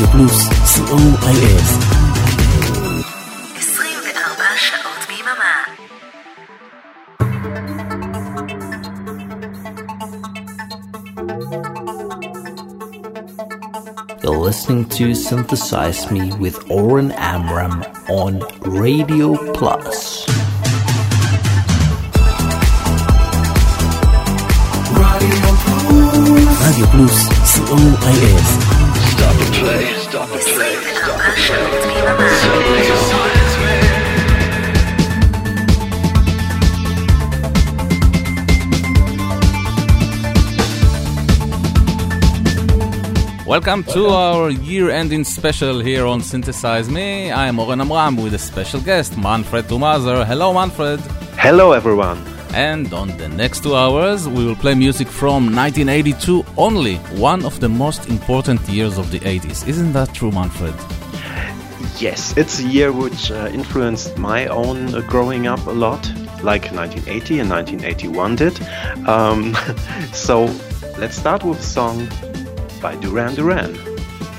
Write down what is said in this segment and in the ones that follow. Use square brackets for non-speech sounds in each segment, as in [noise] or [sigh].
רדיו פלוס, co.il You're listening to Synthesize Me with Oren Amram on Radio Plus. Radio Plus, co.il Stop the play, stop the play, stop the play. Synthesize Welcome to our year-ending special here on Synthesize Me. I am Oren Amram with a special guest, Manfred Tomazer. Hello, Manfred. Hello, everyone. And on the next two hours, we will play music from 1982 only, one of the most important years of the 80s. Isn't that true, Manfred? Yes, it's a year which uh, influenced my own uh, growing up a lot, like 1980 and 1981 did. Um, [laughs] so let's start with a song by Duran Duran.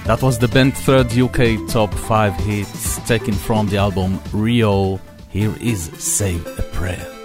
That was the band's third UK top 5 hits taken from the album Rio. Here is Save a Prayer.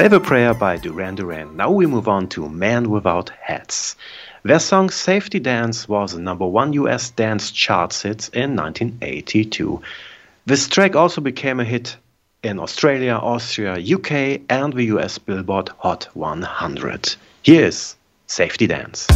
Save a Prayer by Duran Duran. Now we move on to Man Without Hats. Their song Safety Dance was a number one US dance chart hit in 1982. This track also became a hit in Australia, Austria, UK, and the US Billboard Hot 100. Here is Safety Dance.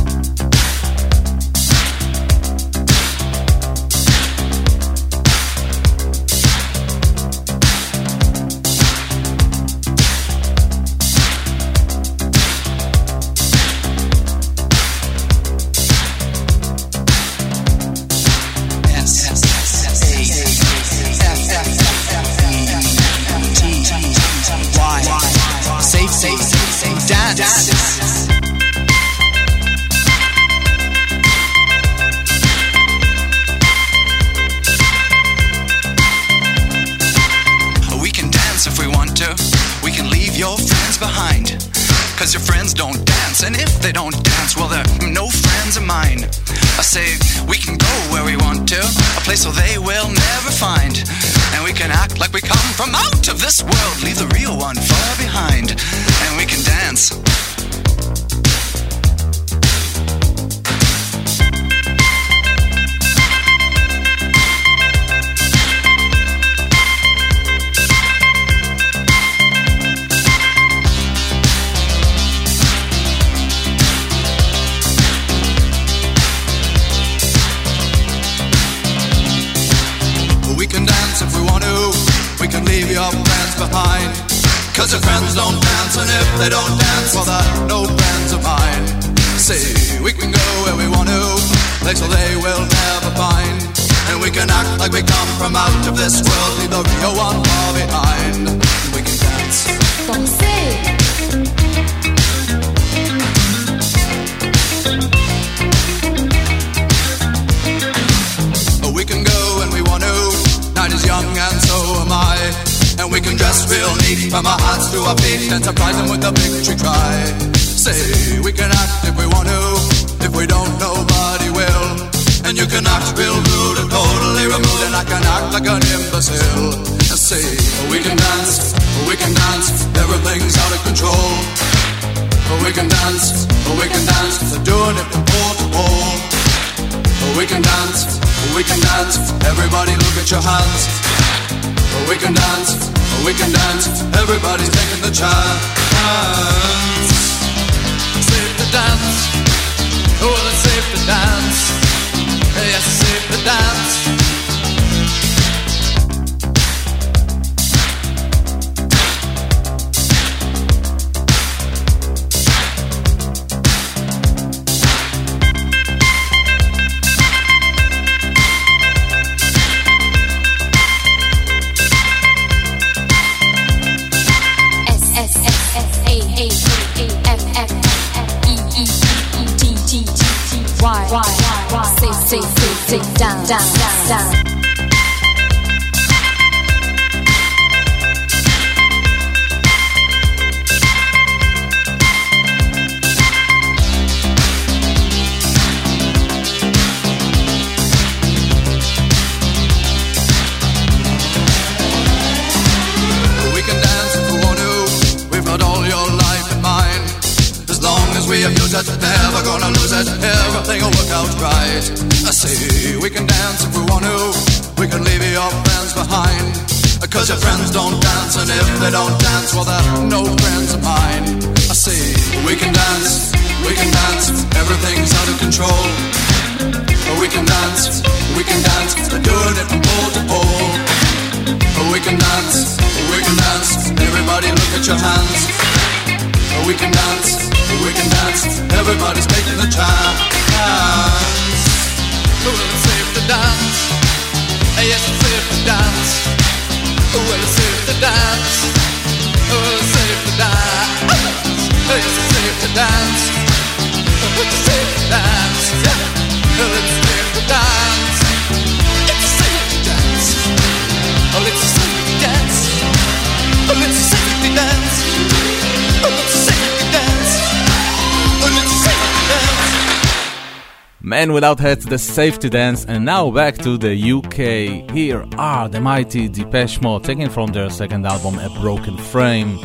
Man Without Hats, the safety dance, and now back to the UK. Here are the mighty Depeche Mode, taken from their second album, A Broken Frame.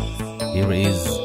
Here is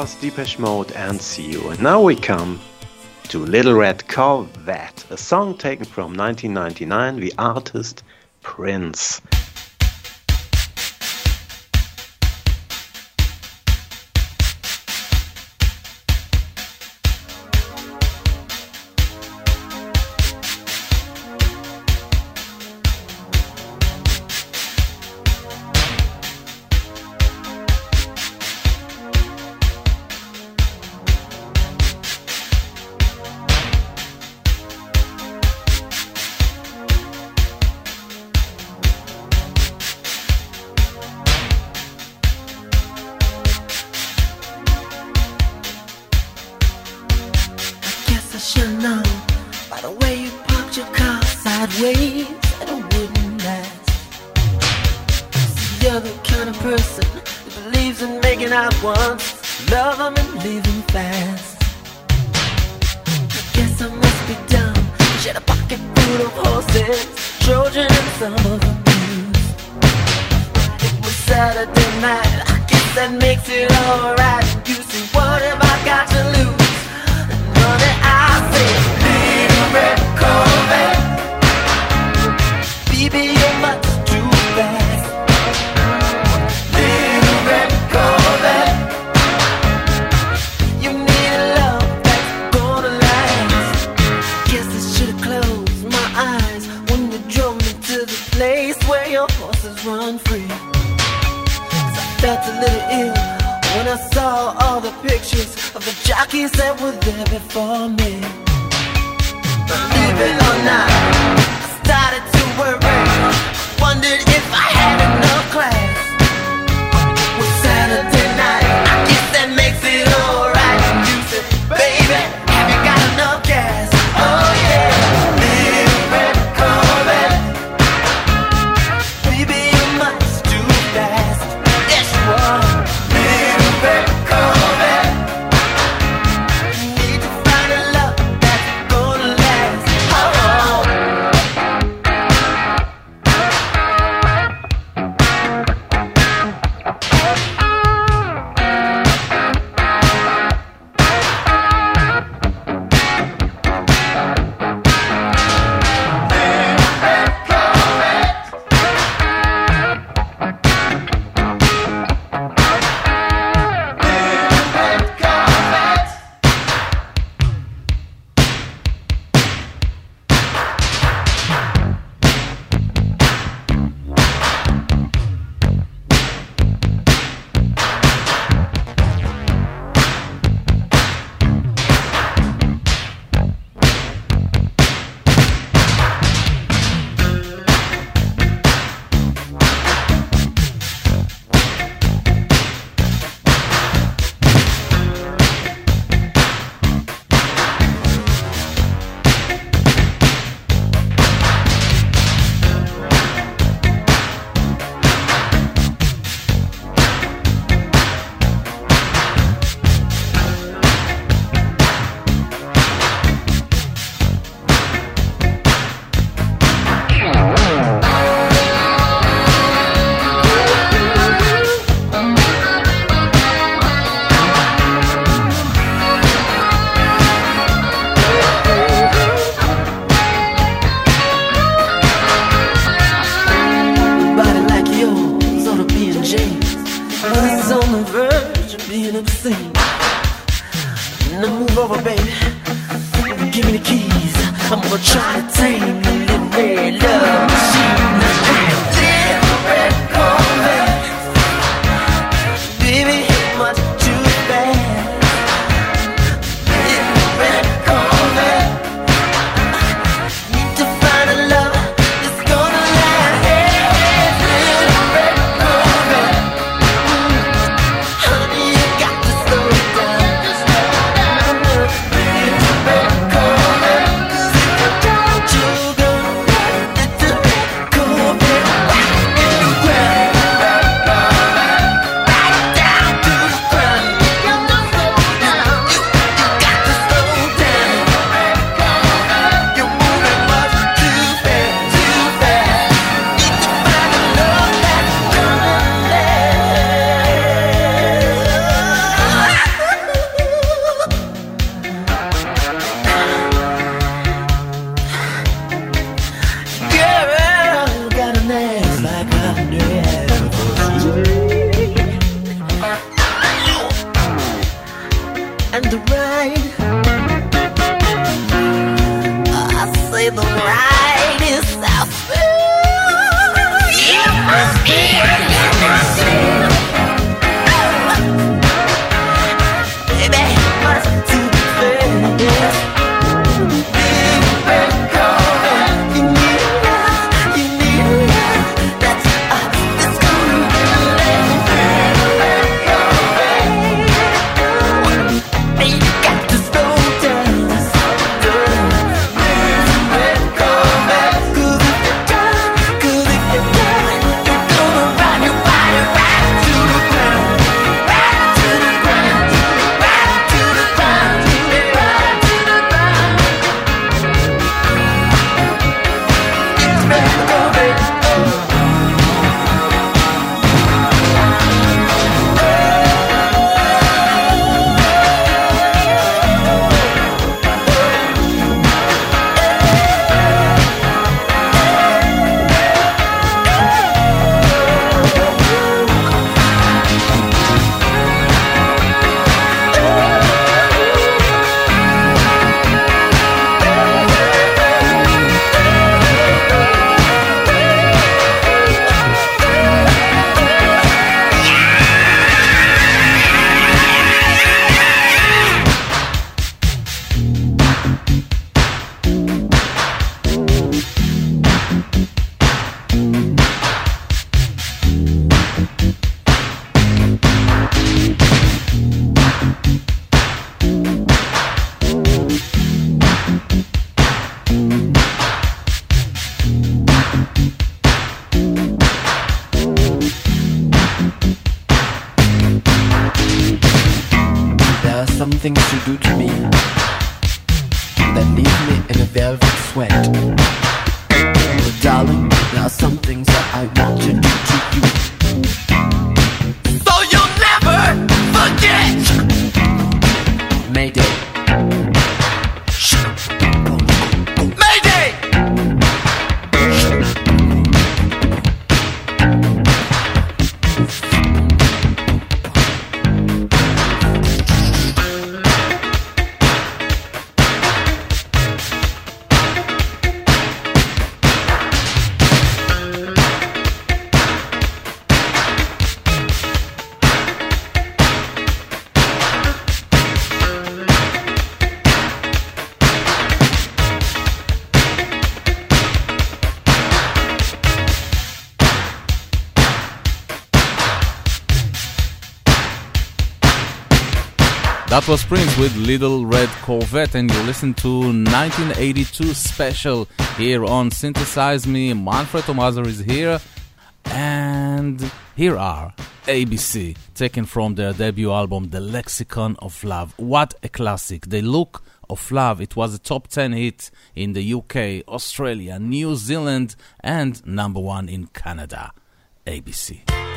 was Depeche Mode and See You. And now we come to Little Red Corvette, a song taken from 1999, the artist Prince. was Prince with Little Red Corvette, and you listen to 1982 special here on Synthesize Me. Manfred Tomazer is here, and here are ABC, taken from their debut album, The Lexicon of Love. What a classic! The look of Love. It was a top 10 hit in the UK, Australia, New Zealand, and number one in Canada. ABC.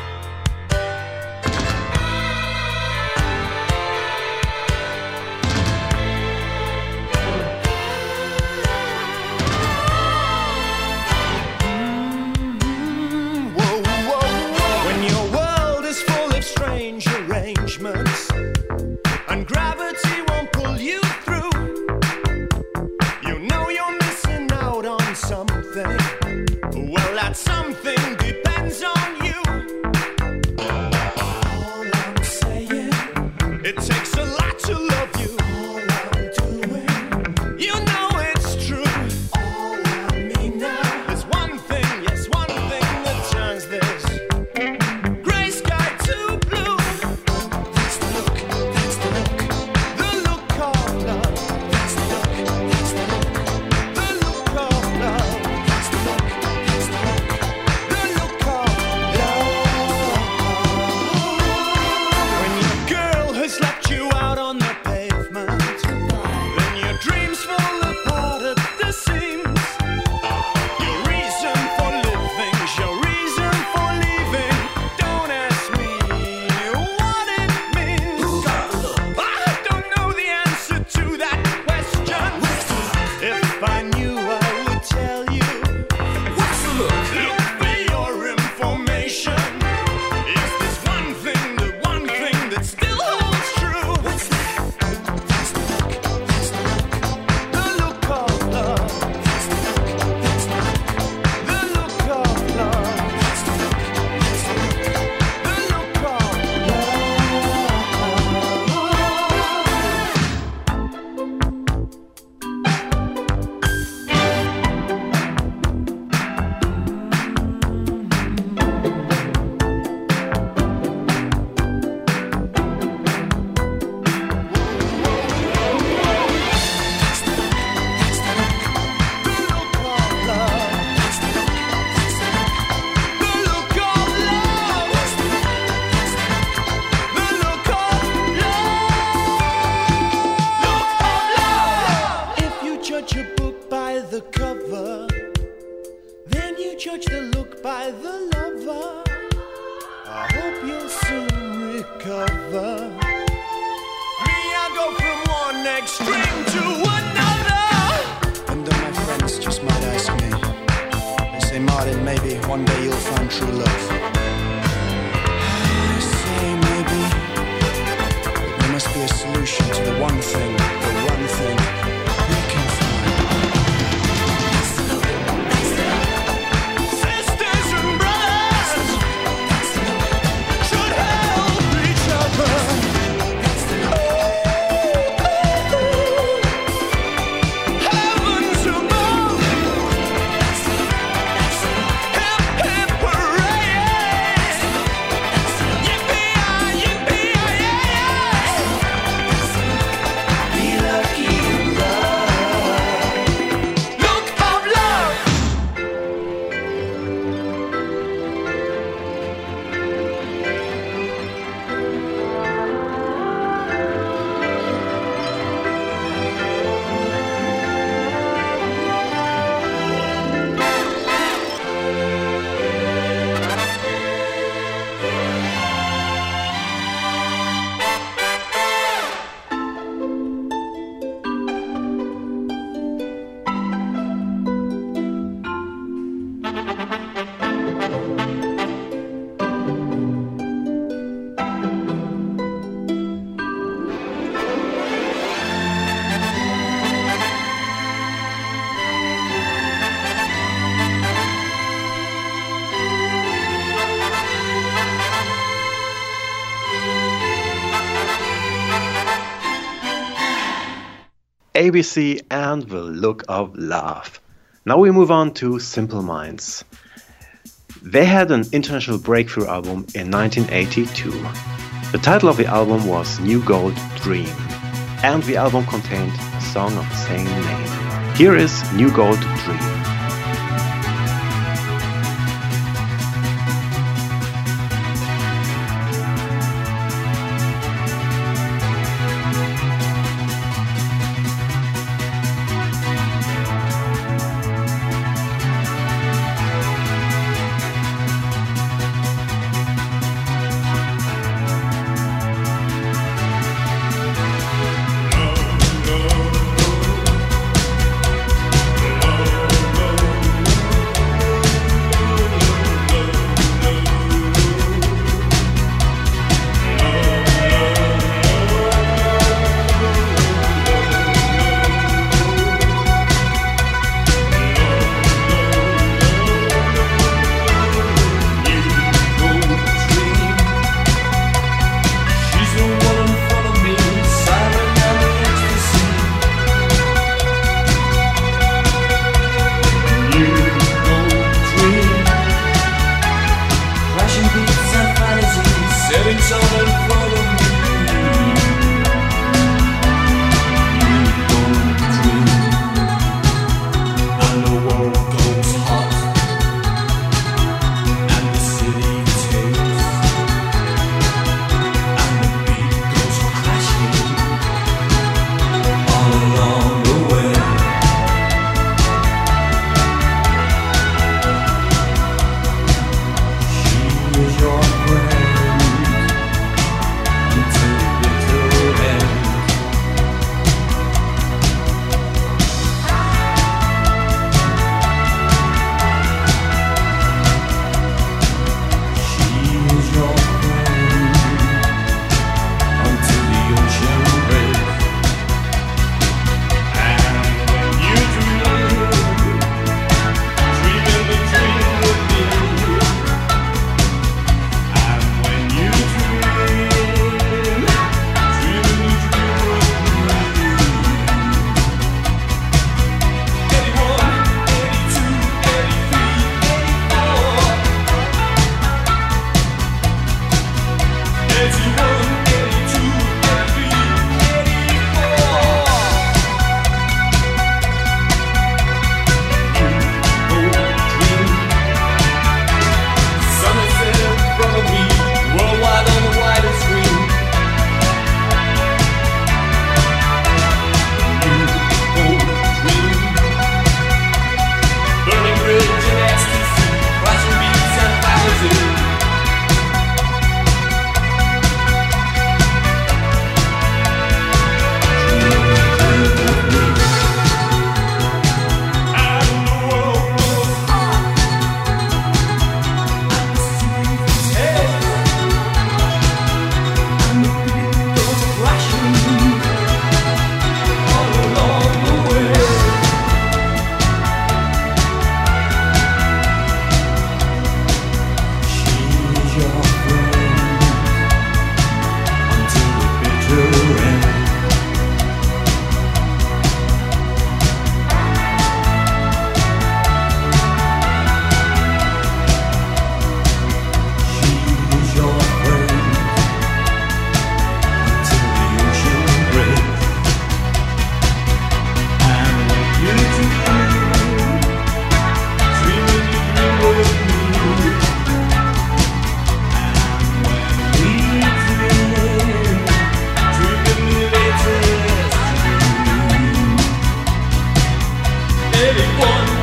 ABC and The Look of Love. Now we move on to Simple Minds. They had an international breakthrough album in 1982. The title of the album was New Gold Dream, and the album contained a song of the same name. Here is New Gold 我。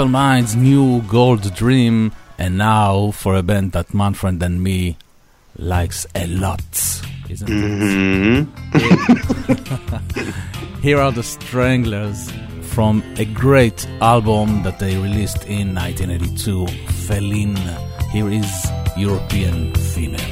Simple Minds' new Gold Dream, and now for a band that Manfred and me likes a lot. Isn't mm-hmm. [laughs] Here are the Stranglers from a great album that they released in 1982, Feline. Here is European Female.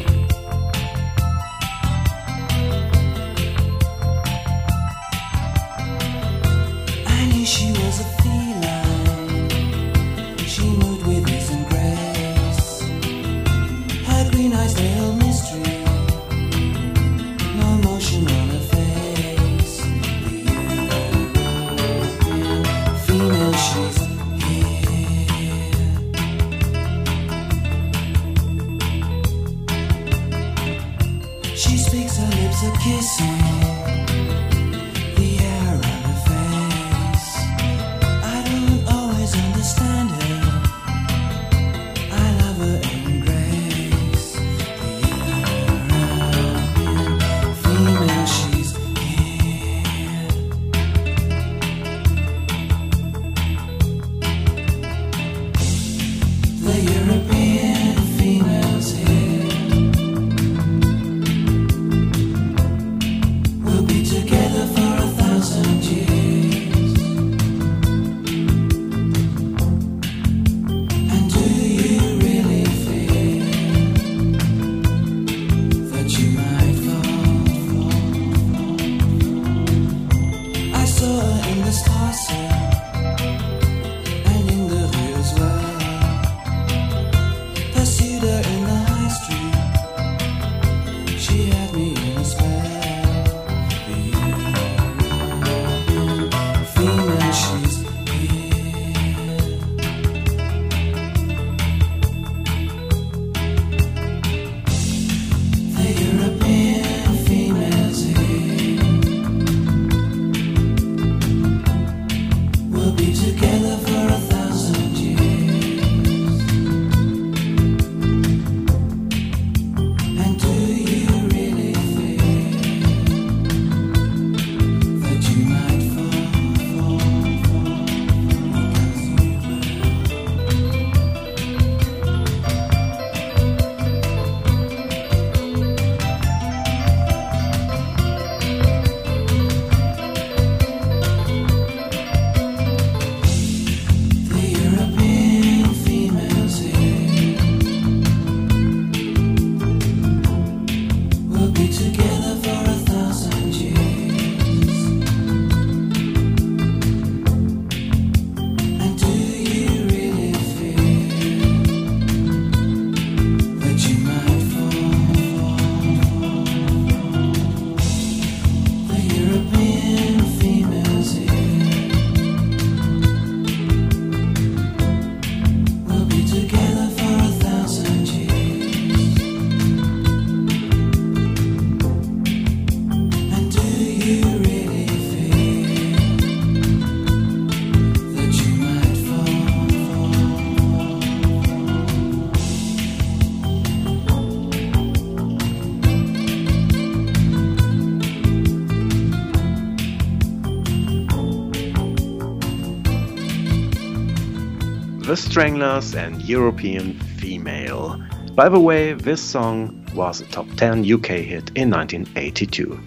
The Stranglers and European Female. By the way, this song was a top 10 UK hit in 1982.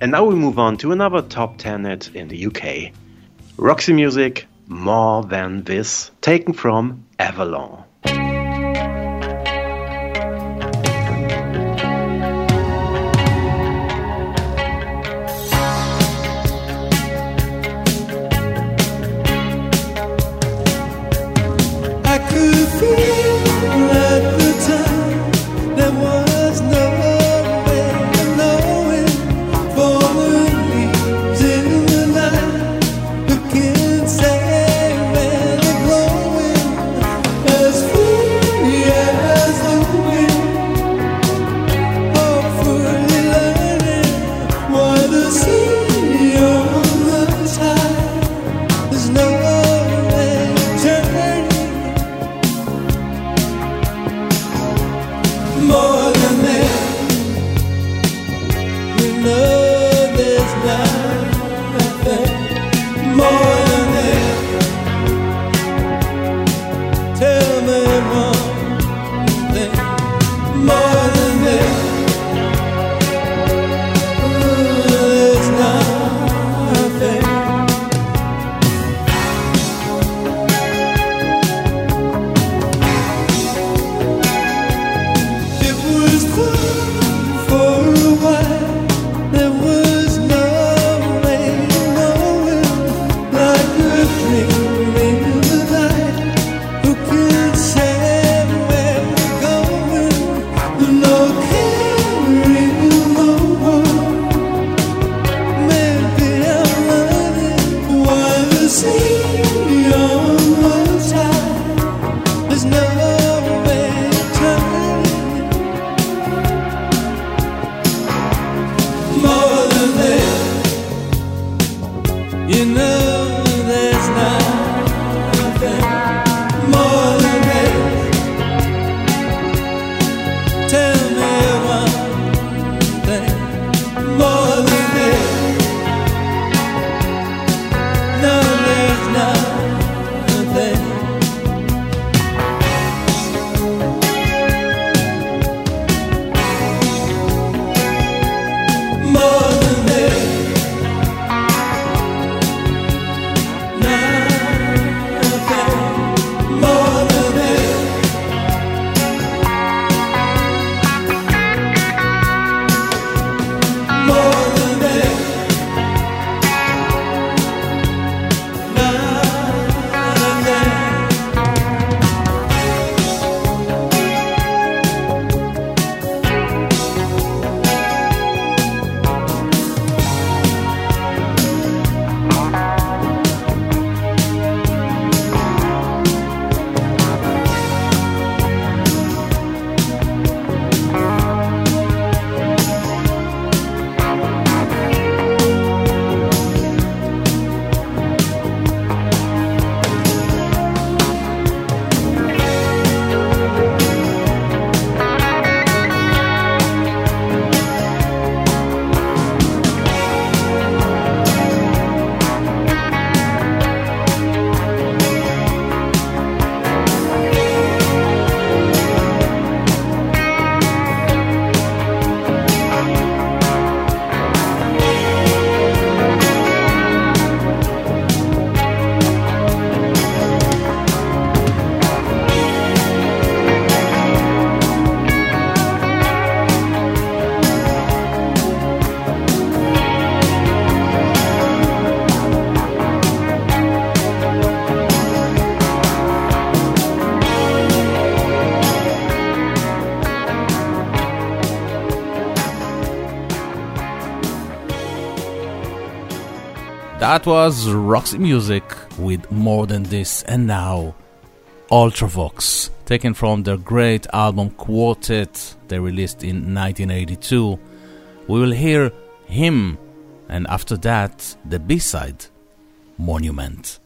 And now we move on to another top 10 hit in the UK Roxy Music, More Than This, taken from Avalon. That was Roxy Music with More Than This, and now Ultravox, taken from their great album Quartet they released in 1982. We will hear Hymn, and after that, the B side, Monument.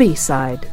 The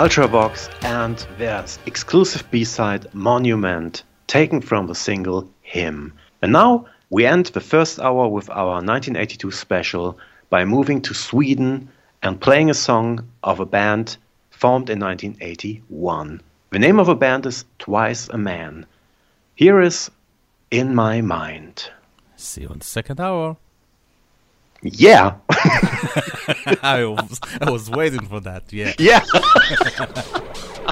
Ultravox and their exclusive B-side Monument, taken from the single Hymn. And now we end the first hour with our 1982 special by moving to Sweden and playing a song of a band formed in 1981. The name of the band is Twice a Man. Here is In My Mind. See you in the second hour. Yeah! [laughs] I, was, I was waiting for that, yeah. yeah! [laughs]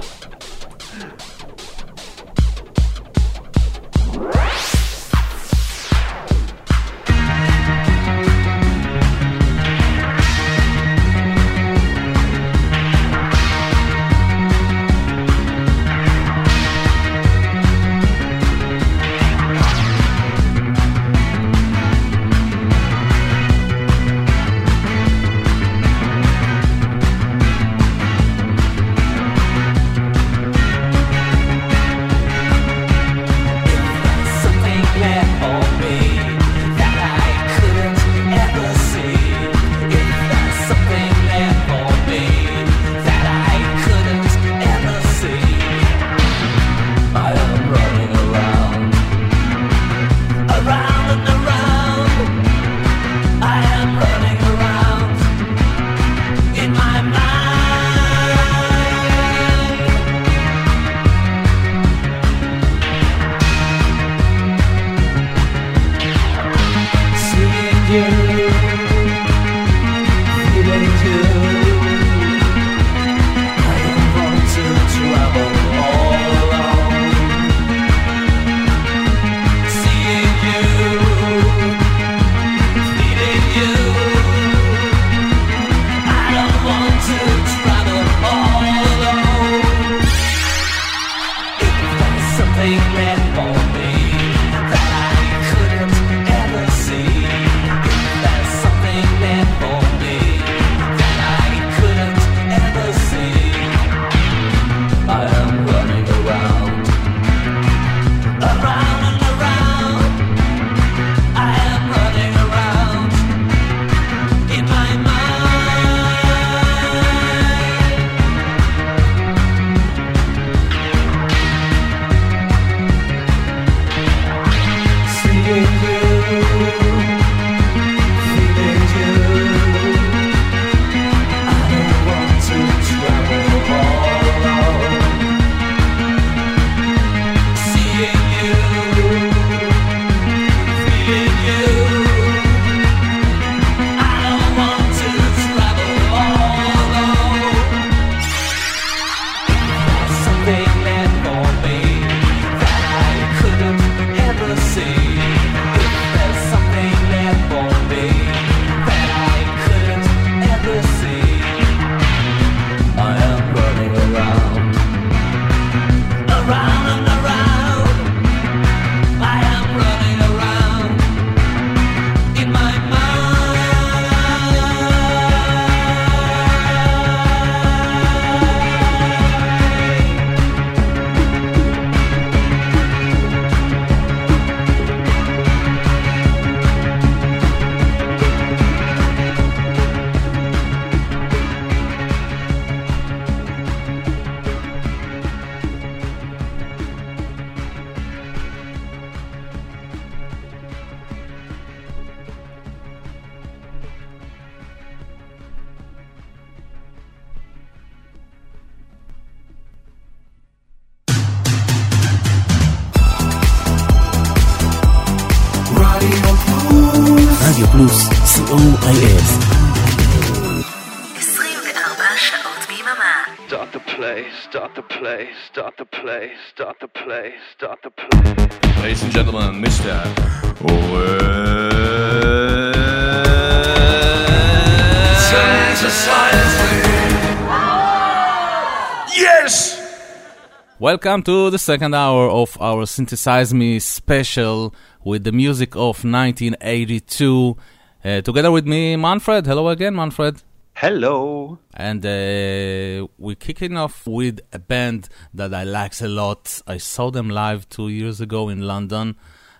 to the second hour of our Synthesize Me special with the music of 1982. Uh, together with me, Manfred. Hello again, Manfred. Hello. And uh, we're kicking off with a band that I like a lot. I saw them live two years ago in London,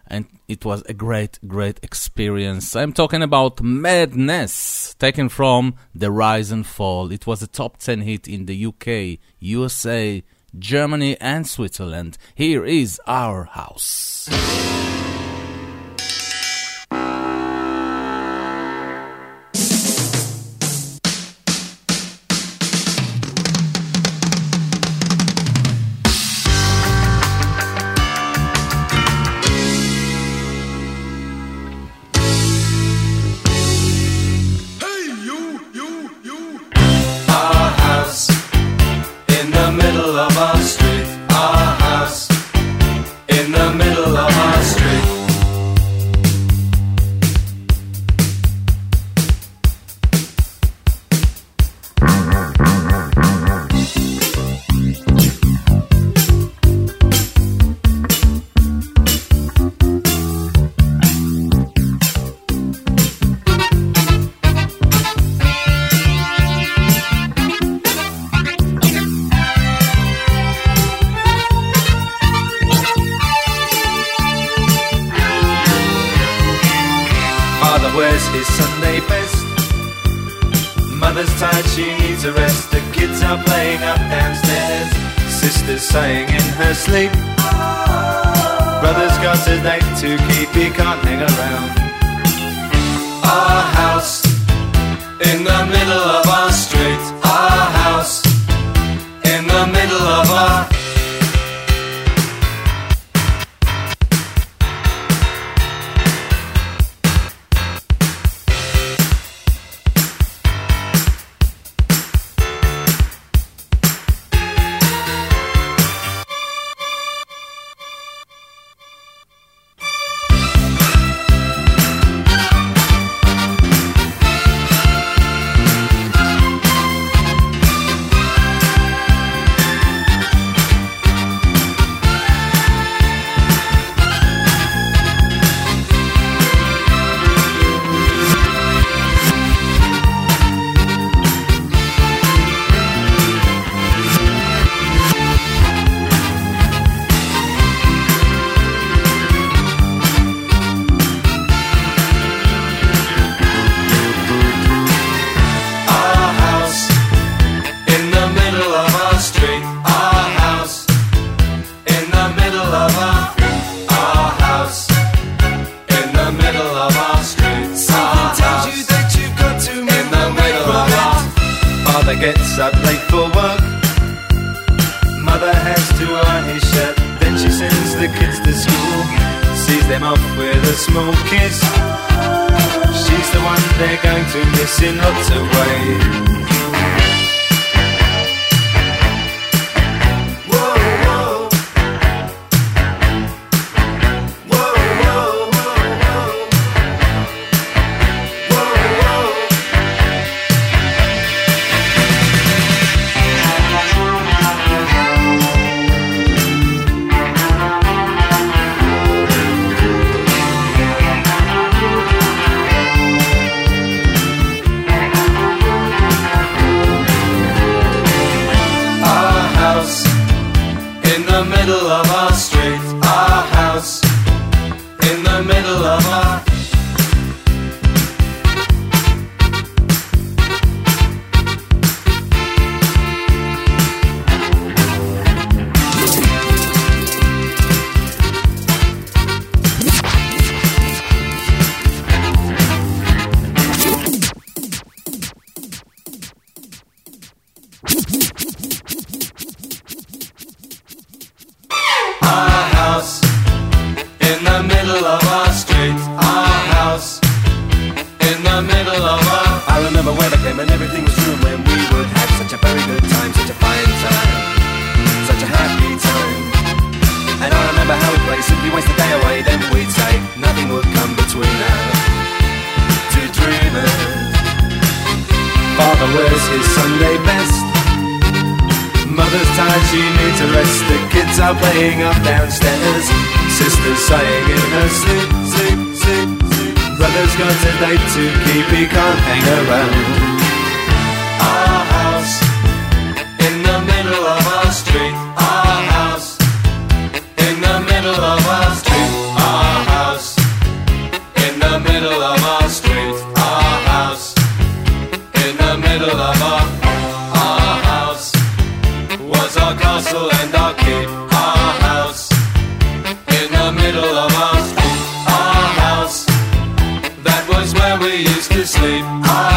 and it was a great, great experience. I'm talking about Madness, taken from The Rise and Fall. It was a top 10 hit in the UK, USA, Germany, and Switzerland. Here is Our House. Keep, he can't hang around. Our house in the middle of our street. to sleep.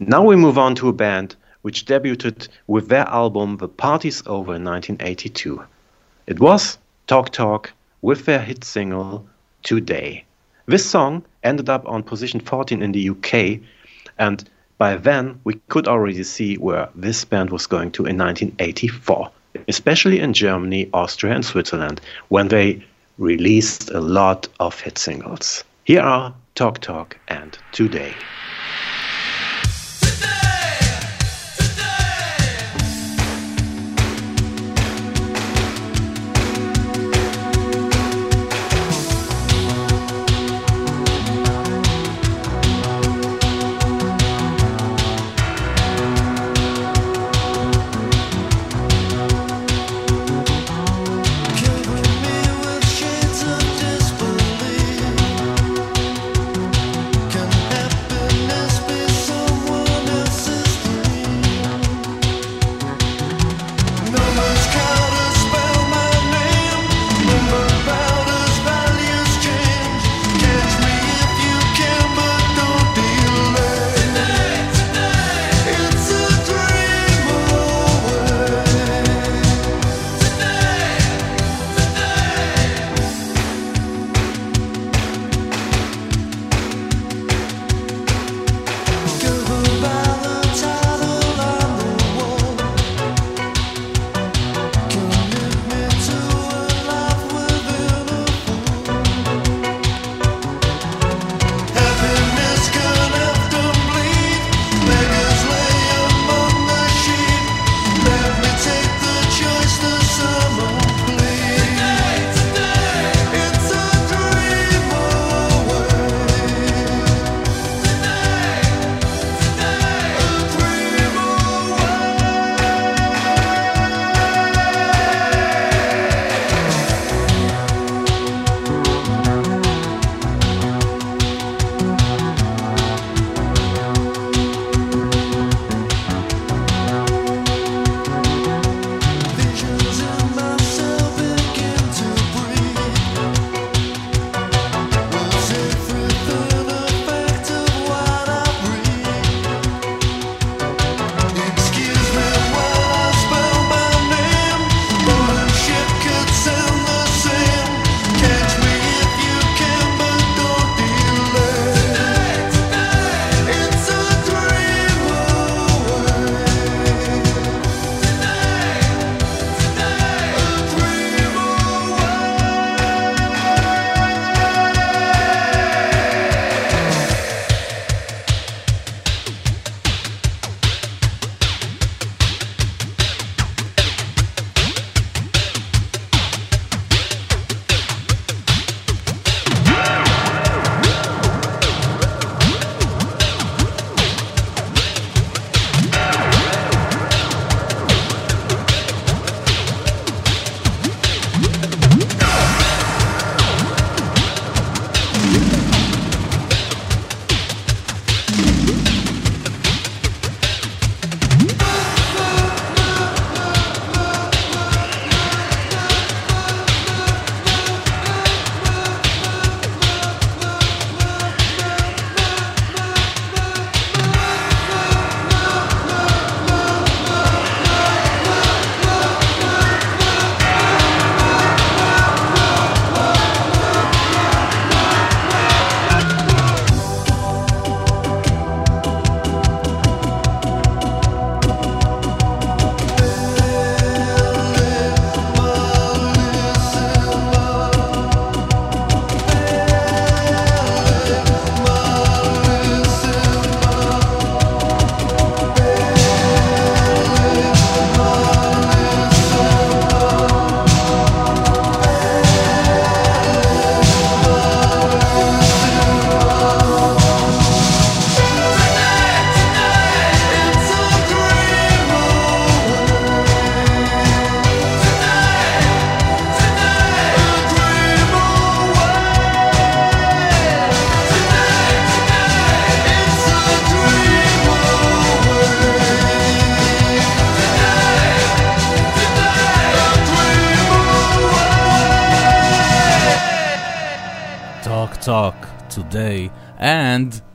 Now we move on to a band which debuted with their album The Party's Over in 1982. It was Talk Talk with their hit single Today. This song ended up on position 14 in the UK, and by then we could already see where this band was going to in 1984, especially in Germany, Austria, and Switzerland, when they released a lot of hit singles. Here are Talk Talk and Today.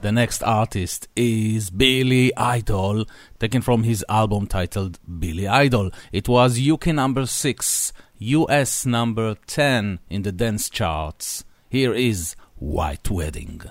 The next artist is Billy Idol, taken from his album titled Billy Idol. It was UK number 6, US number 10 in the dance charts. Here is White Wedding.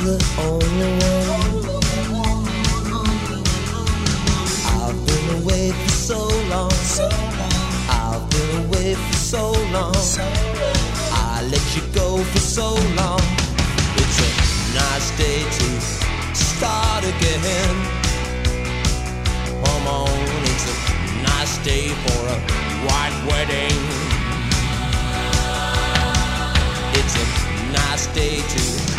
the only one. I've been away for so long. I've been away for so long. I let you go for so long. It's a nice day to start again. Come on, it's a nice day for a white wedding. It's a nice day to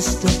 sister.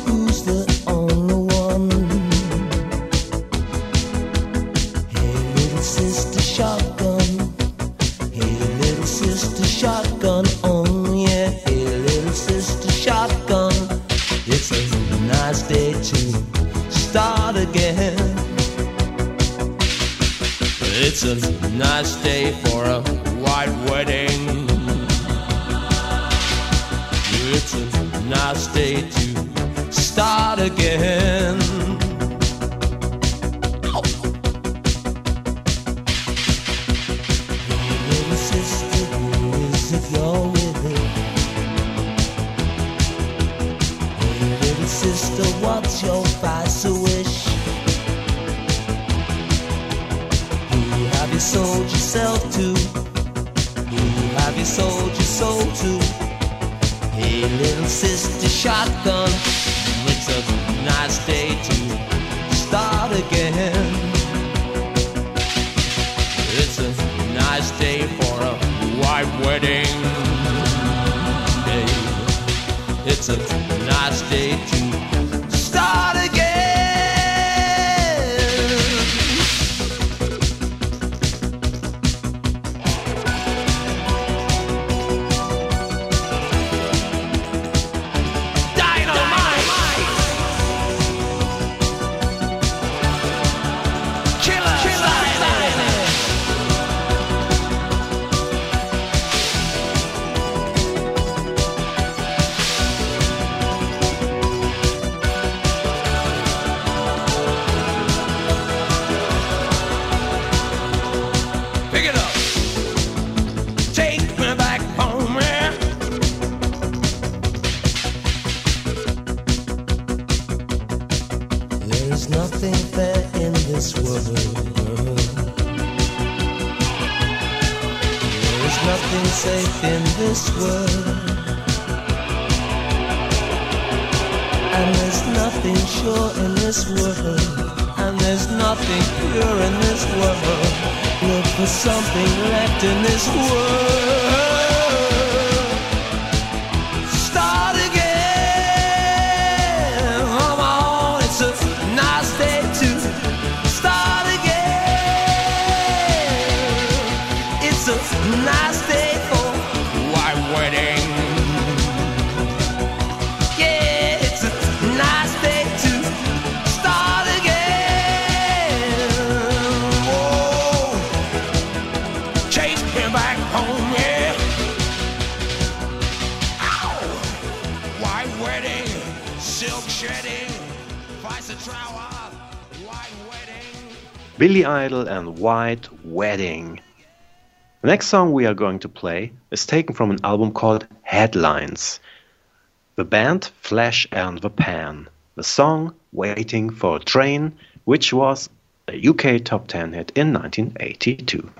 Billy Idol and White Wedding. The next song we are going to play is taken from an album called Headlines. The band Flash and the Pan. The song Waiting for a Train, which was a UK top 10 hit in 1982.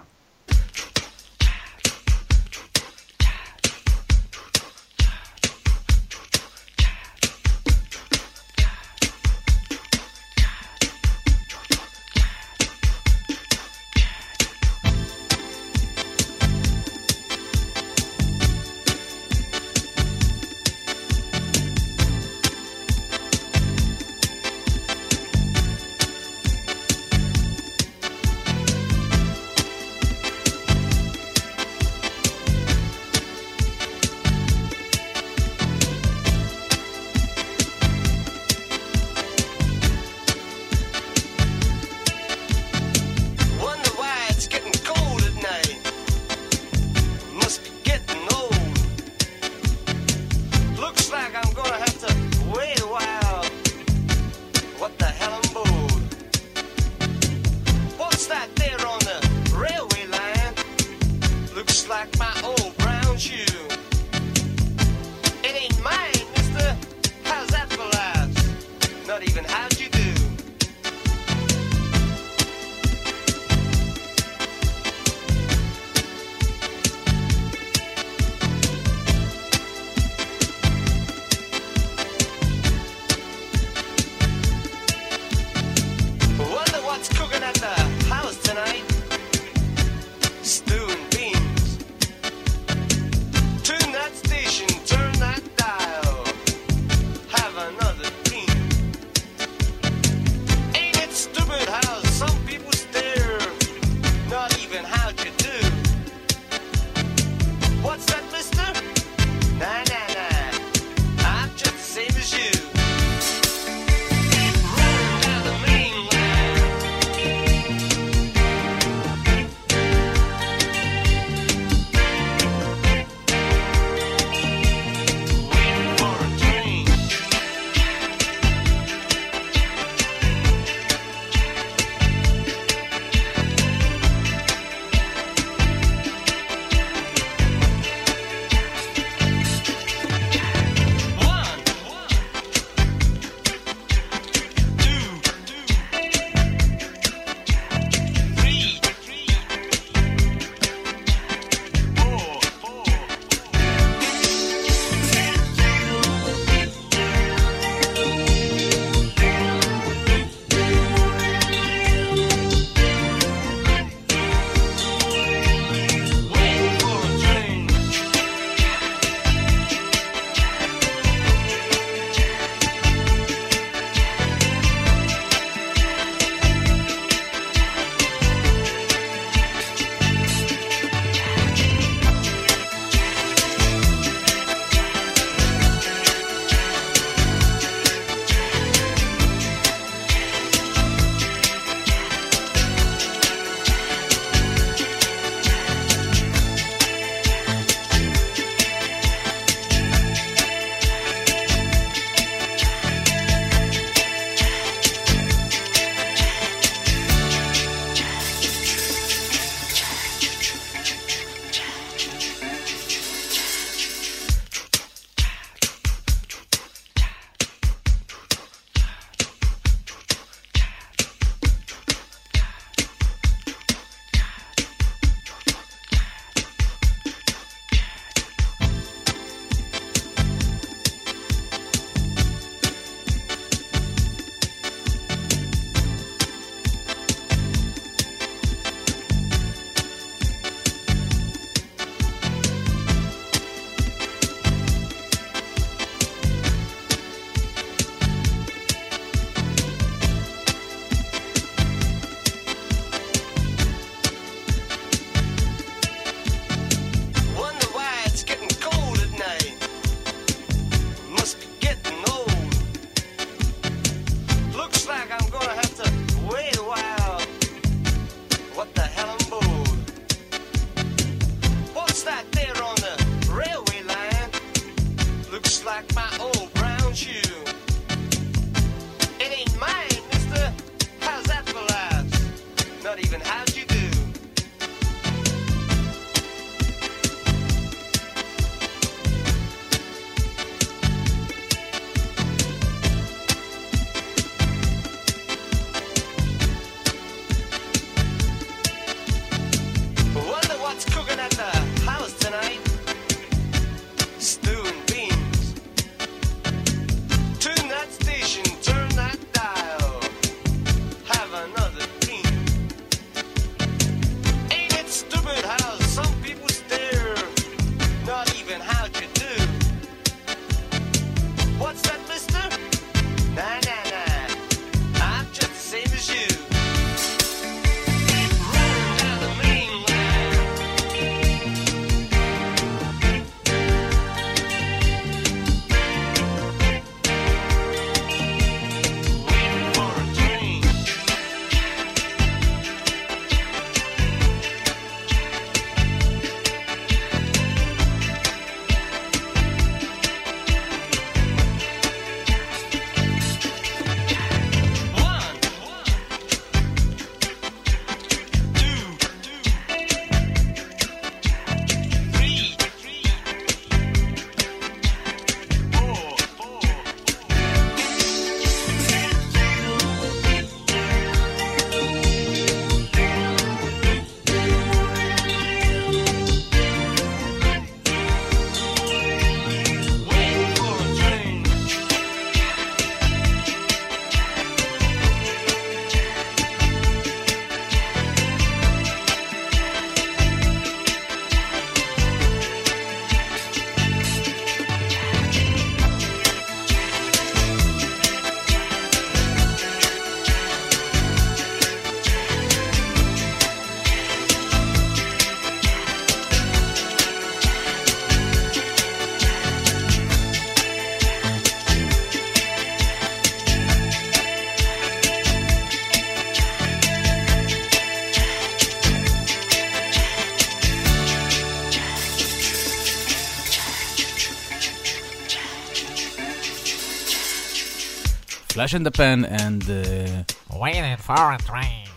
Flash in the Pan and uh, Waiting for a train.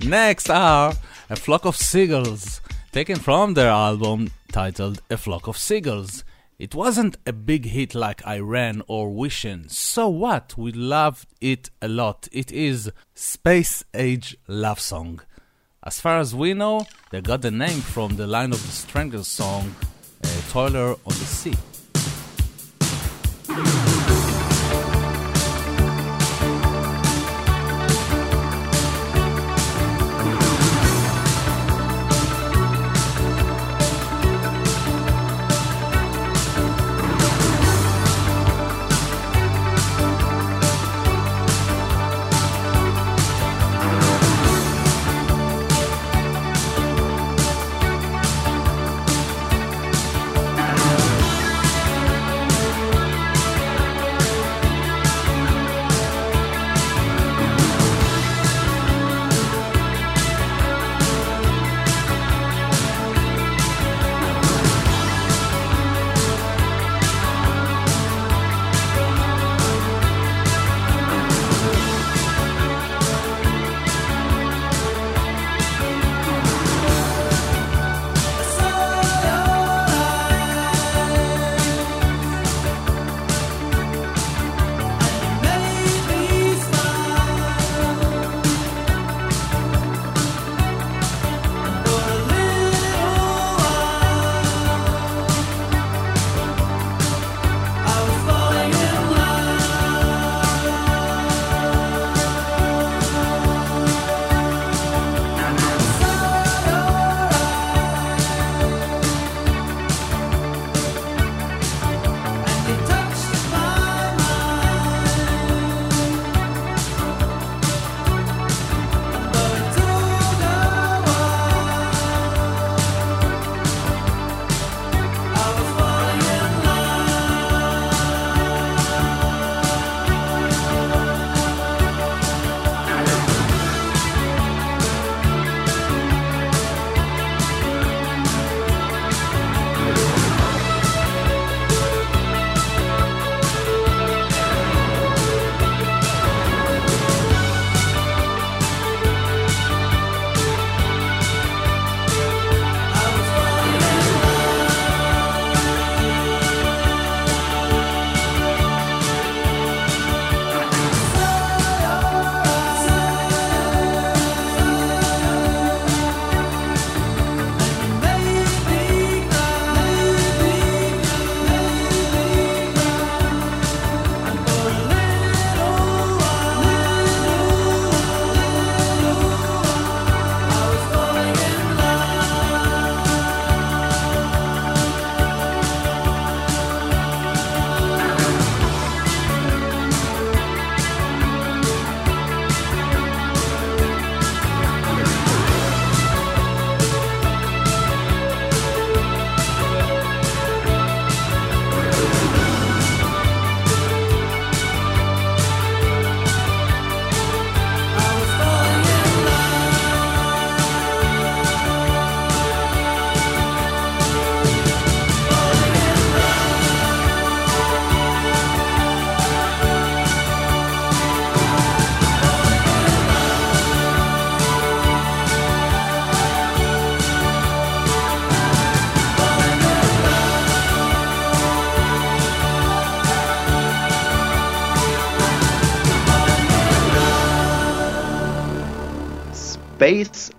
[laughs] next are A Flock of Seagulls, taken from their album titled A Flock of Seagulls. It wasn't a big hit like I Ran or Wishin'. So what? We loved it a lot. It is space age love song. As far as we know, they got the name from the line of the Stranglers song, uh, Toiler on the Sea.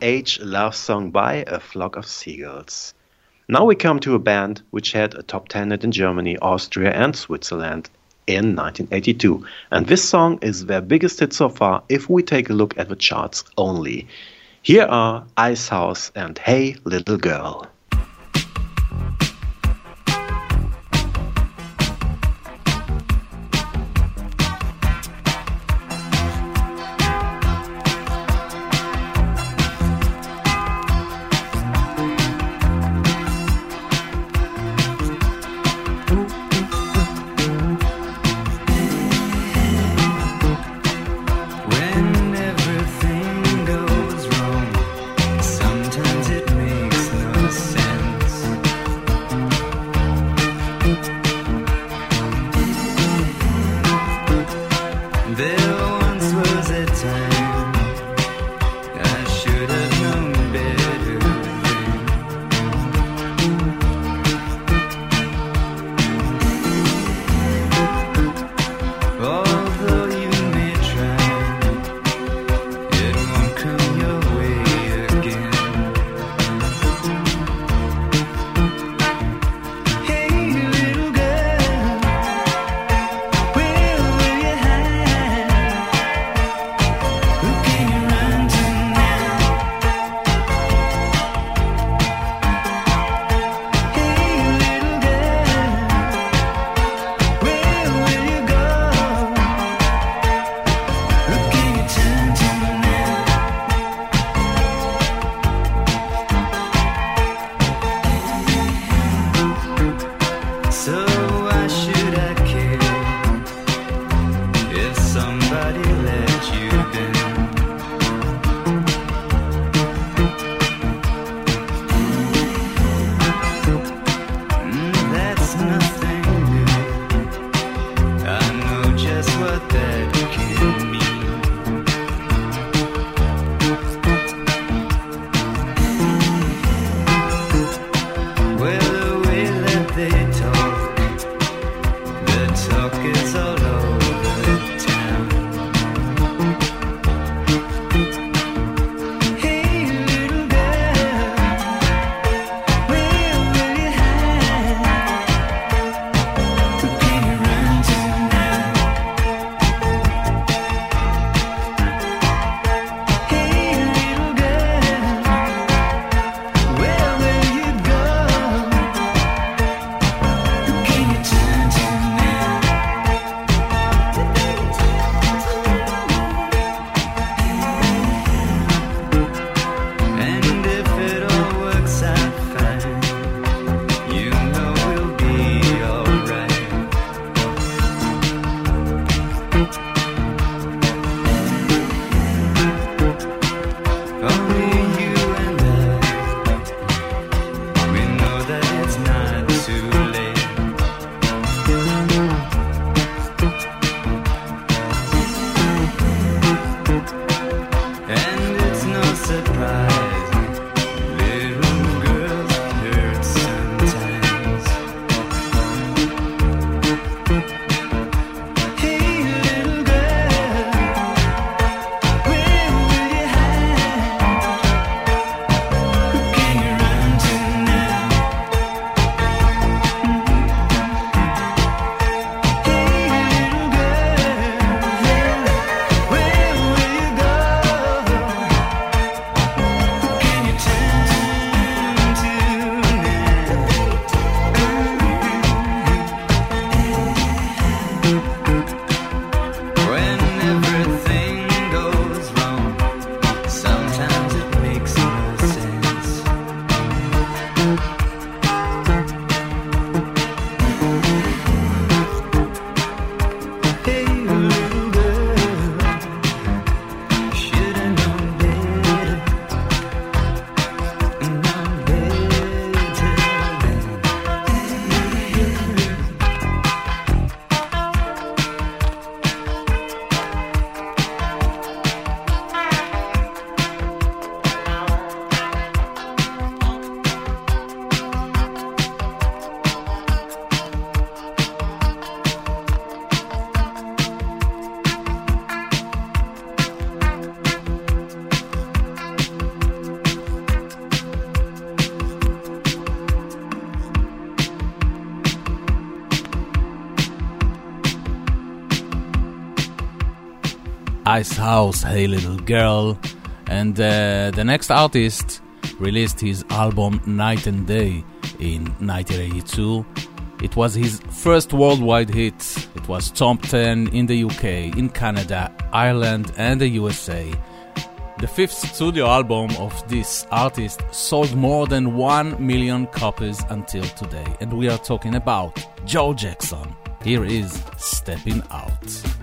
age love song by A Flock of Seagulls. Now we come to a band which had a top 10 hit in Germany, Austria, and Switzerland in 1982. And this song is their biggest hit so far if we take a look at the charts only. Here are Icehouse and Hey Little Girl. Icehouse, Hey Little Girl. And uh, the next artist released his album Night and Day in 1982. It was his first worldwide hit. It was top 10 in the UK, in Canada, Ireland, and the USA. The fifth studio album of this artist sold more than 1 million copies until today, and we are talking about Joe Jackson. Here is Stepping Out.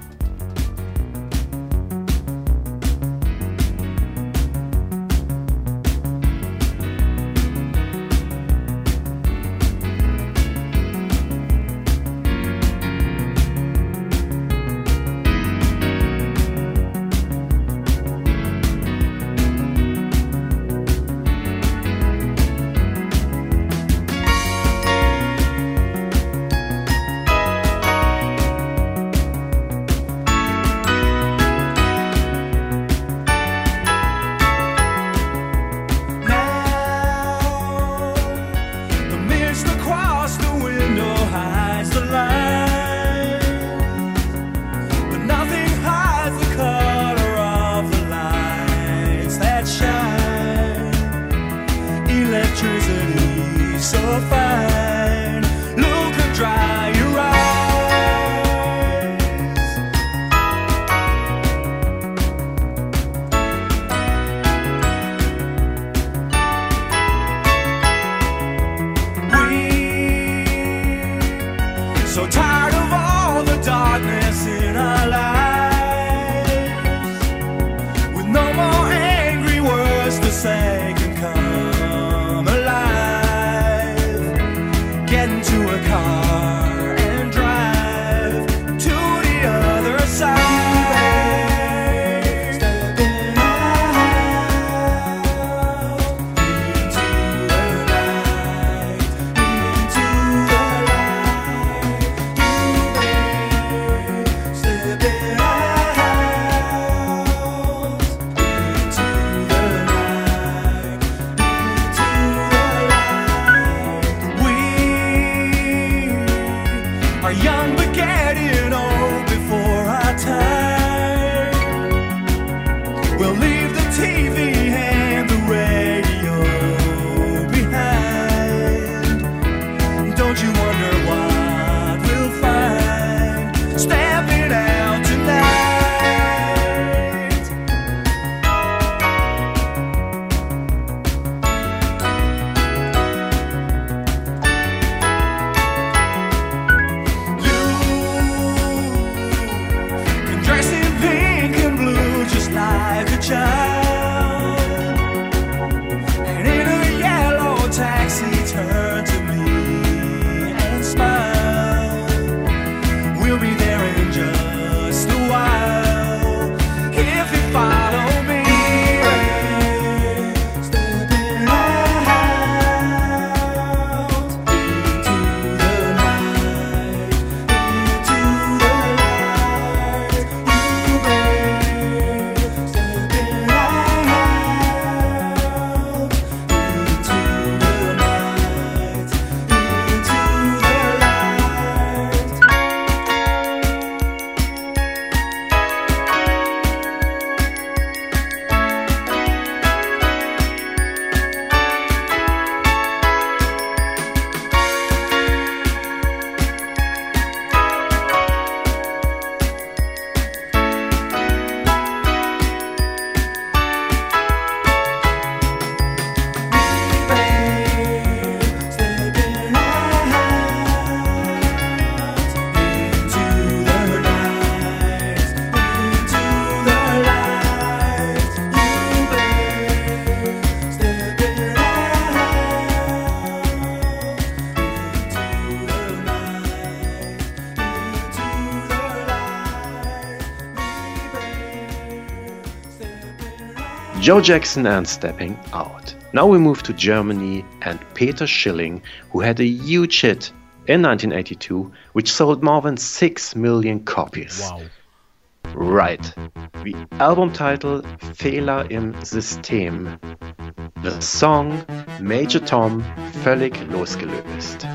Joe Jackson and Stepping Out. Now we move to Germany and Peter Schilling, who had a huge hit in 1982, which sold more than 6 million copies. Wow. Right. The album title Fehler im System. The song Major Tom völlig losgelöst.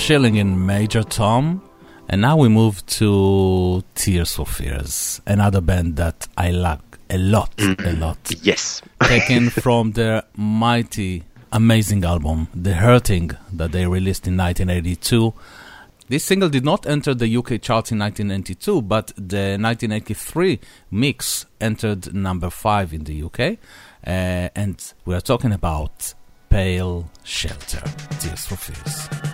Peter Schilling in Major Tom. And now we move to Tears for Fears, another band that I like a lot, a lot. Yes. [laughs] Taken from their mighty, amazing album, The Hurting, that they released in 1982. This single did not enter the UK charts in 1992, but the 1983 mix entered number 5 in the UK. Uh, and we are talking about Pale Shelter, Tears for Fears.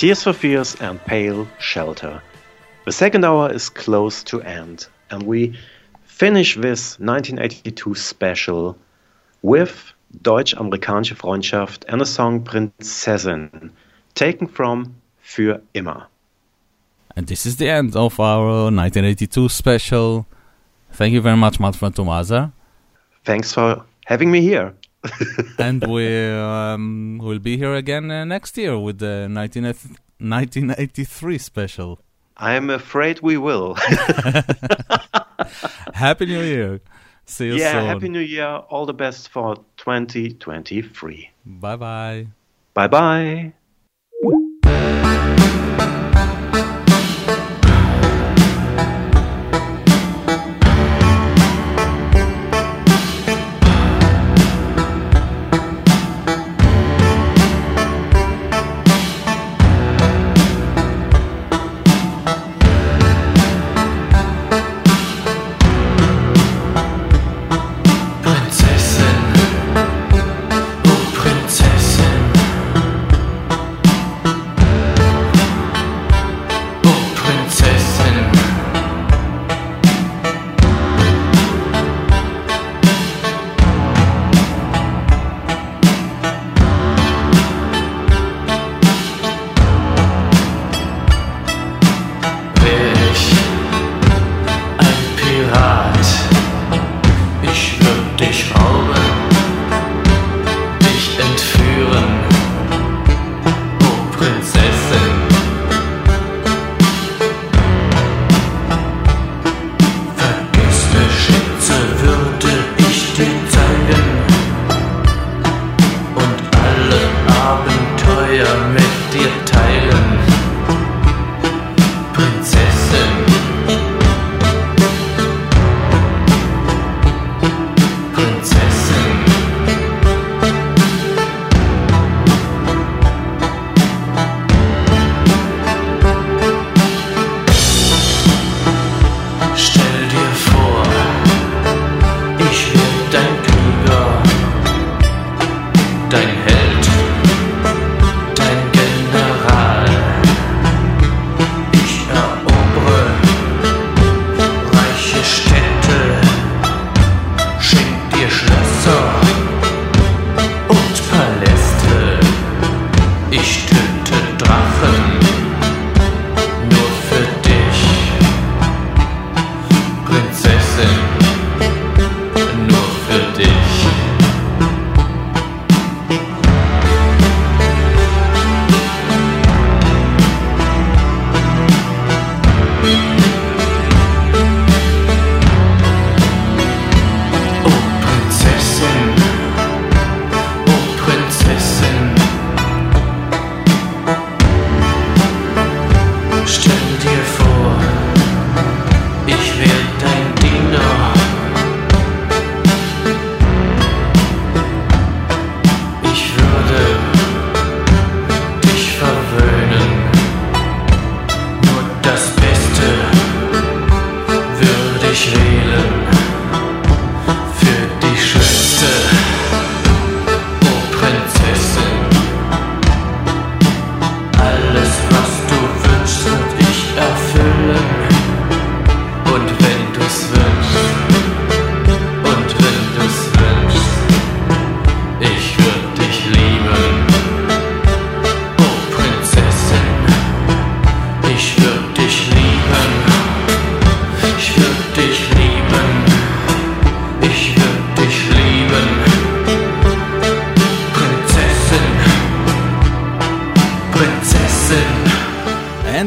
Tears for Fears and Pale Shelter. The second hour is close to end, and we finish this 1982 special with Deutsch-Amerikanische Freundschaft and a song Prinzessin, taken from Für immer. And this is the end of our 1982 special. Thank you very much, Manfred Tomaza. Thanks for having me here. [laughs] and we um, will be here again uh, next year with the 19, 1983 special. I'm afraid we will. [laughs] Happy New Year. See you soon. yeah, soon. Happy New Year. All the best for 2023. Bye bye. Bye bye.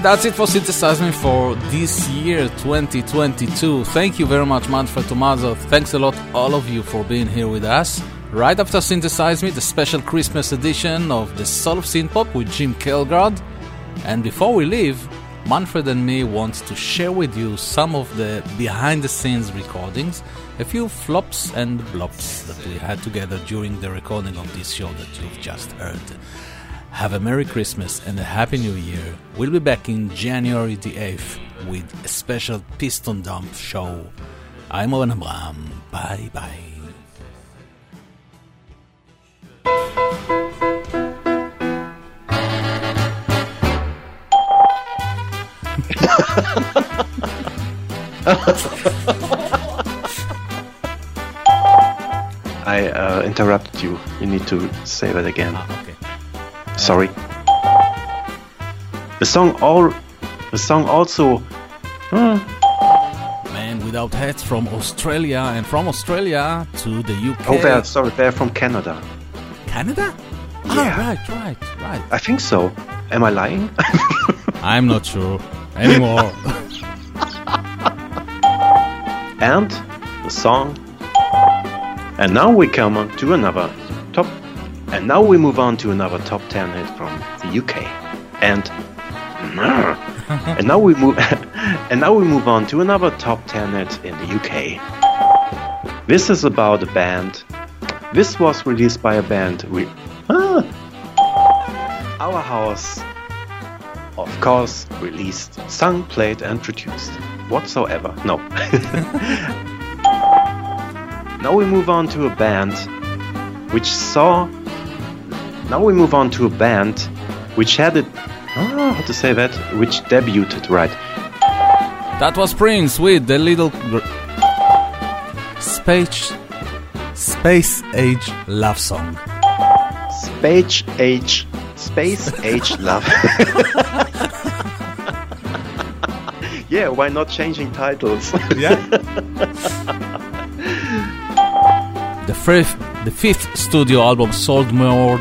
That's it for Synthesize Me for this year, 2022. Thank you very much, Manfred Tomazo. Thanks a lot, all of you, for being here with us. Right after Synthesize Me, the special Christmas edition of the Soul of Synth Pop with Jim Kelgard. And before we leave, Manfred and me want to share with you some of the behind the scenes recordings, a few flops and blops that we had together during the recording of this show that you've just heard. Have a Merry Christmas and a Happy New Year. We'll be back in January the 8th with a special Piston Dump show. I'm Owen Abraham. Bye bye. [laughs] I uh, interrupted you. You need to say that again. Ah, okay. Sorry. The song all, the song also. Hmm, Men Without Hats from Australia and from Australia to the UK. oh, they're sorry. They're from Canada. Canada? Yeah. Ah, right, right, right. I think so. Am I lying? [laughs] I'm not sure anymore. and the song. And now we come on to another. And now we move on to another top 10 hit from the UK. And [laughs] and now we move [laughs] and now we move on to another top 10 hit in the UK. This is about a band. This was released by a band we ah, Our House of course released, sung, played and produced whatsoever. No. [laughs] now we move on to a band which saw now we move on to a band which had it ah, how to say that which debuted right that was Prince with the little gr- space space age love song. space age space age love [laughs] yeah why not changing titles yeah [laughs] The fifth, the fifth studio album sold more.